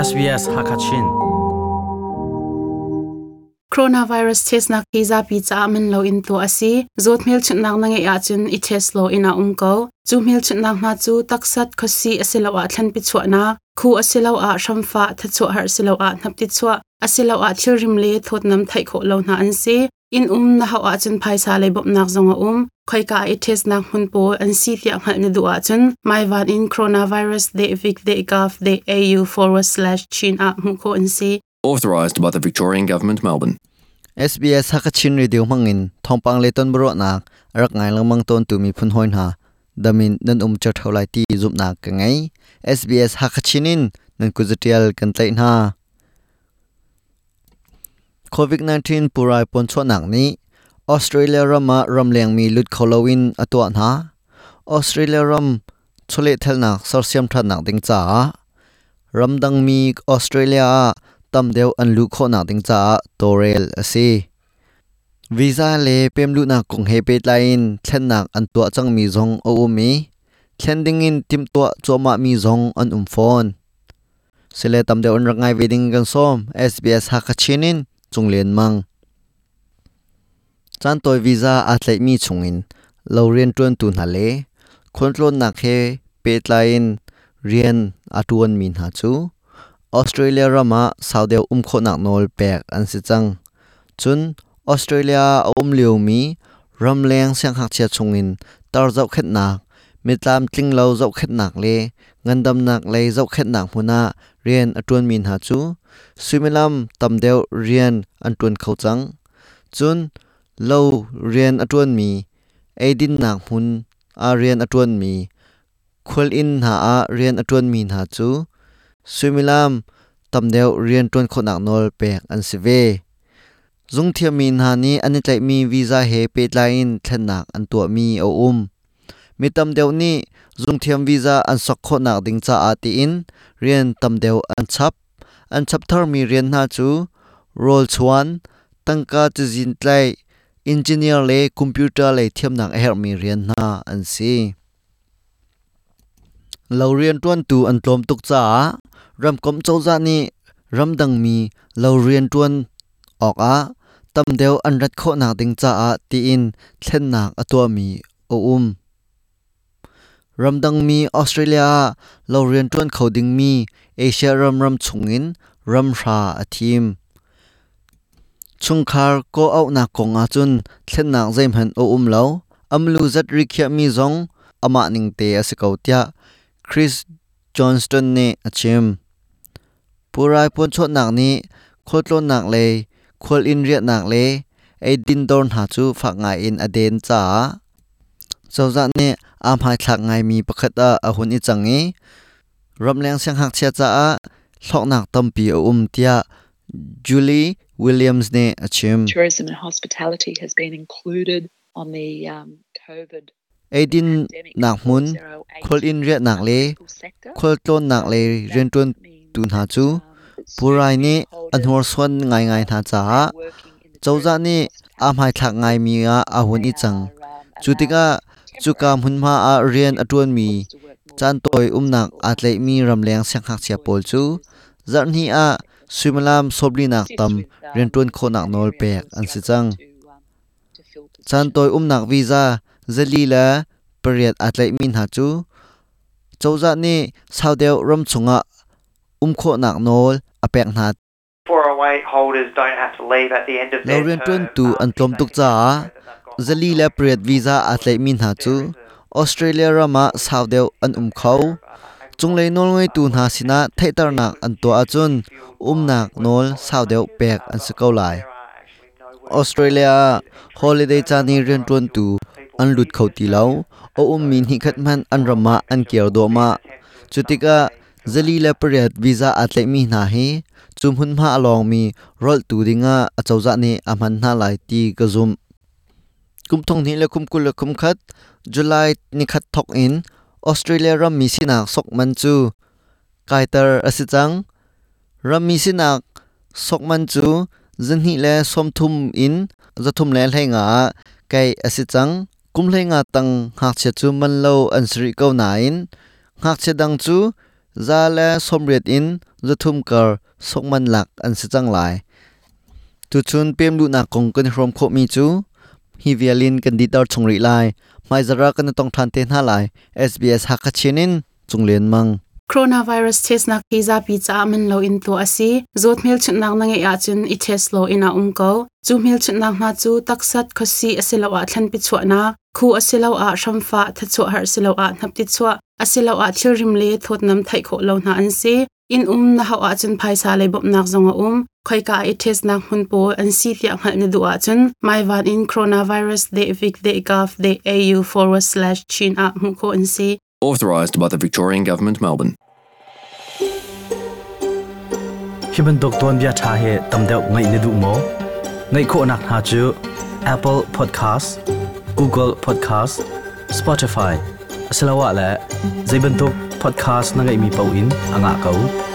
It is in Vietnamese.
SBS Hakachin. Coronavirus test na visa pi cha lo in to asi. Zot mil nang nang nange ya chun i test lo ina um ko. Chu mil chun nang na chu taksat khosi asilo a thlan pi chwa na. Khu asilo a shamfa tha chu har asilo a nap ti chwa asilo a thil rim le thot nam thai kho lo na an si. In um na ha a chun phaisa le bop nak zonga um khoi ka i test nak hun po an si tia mal ni du a chun. Mai van in coronavirus de vic de gov de au forward slash chin a mu ko an si. Authorised by the Victorian Government, Melbourne. SBS hakachin radio mangin thongpang le ton bro nak rak ngai lang mang ton tu mi phun hoin ha damin nan um cha tholai ti zup nak ka ngai. SBS hakachinin nan kuzatial kan tlai na. Covid 19 purai pon chho nak ni australia rama ramleng mi lut kholowin atwa na. Australia ram chule thelna sarsiam thana ding cha. Ramdang mi australia tam deu an lu kho nak ding cha, torel ase. Visa le pemlu na kong he pe line thlennak an tua chang mi zong o um mi. Thlending in tim tua choma mi zong an um phone. Sele tam deu an rangai wedding gan som sbs hakachinin chunglen mang chan toy visa atlai mi chungin lorien tuan tu na le. Khontlon na he petlain rian atuan min ha chu. Australia rama saude um kho nak nol pek an si chang. Chun, Australia um liu mi ramleng sang hak chia chungin tar zau khet na mitlam tling lo zau khet nak le. Ngandam nak le zau khet nak huna rian atun min ha chu. Sumilam tamdeu rian antun khau chang. Chun lo rian atun mi, aidin nak hun, a rian atun mi, khul in ha a rian atun mi na chu suimilam tamdeu rian tuan kho nak nol pek an si ve. Zung thia min ha ni ani tlai mi visa he pe line thlen nak an tu mi o um. Mi tamdeu ni, zung thiam visa an sok kho nak ding cha ati in, rian tamdeu an chap an chap thar mi rian na chu roll chuan, tangka chu jin tlai engineer le computer le thiam nang help mi rian na, an si. Lo rian tuan tu an tlom tuk cha, ram kom chau za ni, ram dang mi lo rian tuan ok a, tam deu an rat kho na ding cha a, ti in, thlen nak atwa mi, o um. Ram dang mi, australia lo rian tuan khoding mi, asia ram ram chungin ram ra athim chungkhar ko au na kong a chun thlen nak zaim han o um lo amlu zat rikhya mi zong ama ning te asikautia chris johnston ne achim purai pon chot nak ni khotlon nak le khol in riat nak le ai din dorn ha chu phak ngai in aden cha zoza ne am hai thak ngai mi pakhat a ahun i changi ramleng sang hak chia cha a thlok nak tampi a um tia Julie Williams ne achim Tourism and hospitality has been included on the um, COVID Aidin nak mun khol in riat nak le khol tlon nak le ren tun tun ha chu purai ni anhor swan ngai ngai tha cha chauza ni am hai thak ngai mi a ahun i chang. chutika chuka munma a rian atun mi. chan toy umnak atlei mi ramleng sang hak sia pol chu. zarni a sumalam sobli nak tam rentun khonak nol pek an si chang. Chan toy umnak visa zalila period atlei min ha chu. Chauza ni saudeu ram chunga um kho nak nol apek na 408 holders don't have to leave at the end of their Lauren tun tu an tlom tuk cha zali la period visa atlai min ha chu. Australia rama saudeu an um khau chunglei nol ngoi tu na sina thaitar nak an to a chun. Um nak nol saudeu pek an sakau lai. Australia, holiday chani ren tun tu. An lut khẩu ti lau. O um min hi khat man an rama an kiar do ma. Chutika zali la period visa atlai mi na hi. Chum hun ma along mi. Rol tu dinga achauza ni aman na lai ti ka zum. Kum thong ni le kum kul le kum khat. July ni khat thok in australia ram mi sinak sok man chu. Kaitar asichang ram mi sinak sok man chu. Zinhi le som in zathum le nga kai asichang kum tang hak che chu man lo an sri ko na in. Hak che dang chu za le somriat in zathum kar sokman lak an chang lai. Tu chun pem lu na kong kan hrom kho mi chu. Hi vialin kan di tar chungri lai. Mai zara kan tong than te na lai SBS hakachinin chunglen mang coronavirus test na kiza pi cha man lo in to asi zot mil chut nak nange ya chun i test lo ina um ko chu mil chut nak na chu taksat khosi asilo a thlan pi chwa na khu asilo a shamfa tha chu har silo a nap ti chwa asilo a thil rim le thot nam thai kho lo na an si in um na ha a chun phaisa le bop nak zonga um khoi ka i test nak hun po an si tia ngal ni du a chun mai van in coronavirus de vic de gov de au forward slash chin a mu ko an si. Authorised by the Victorian Government, Melbourne. hiban dokton bia tha he tamdeu ngai ne du mo. Ngai kho nak ha chu apple podcast google podcast spotify. Asalawa la zaiban tok podcast na ngay mi pauin, anga kau.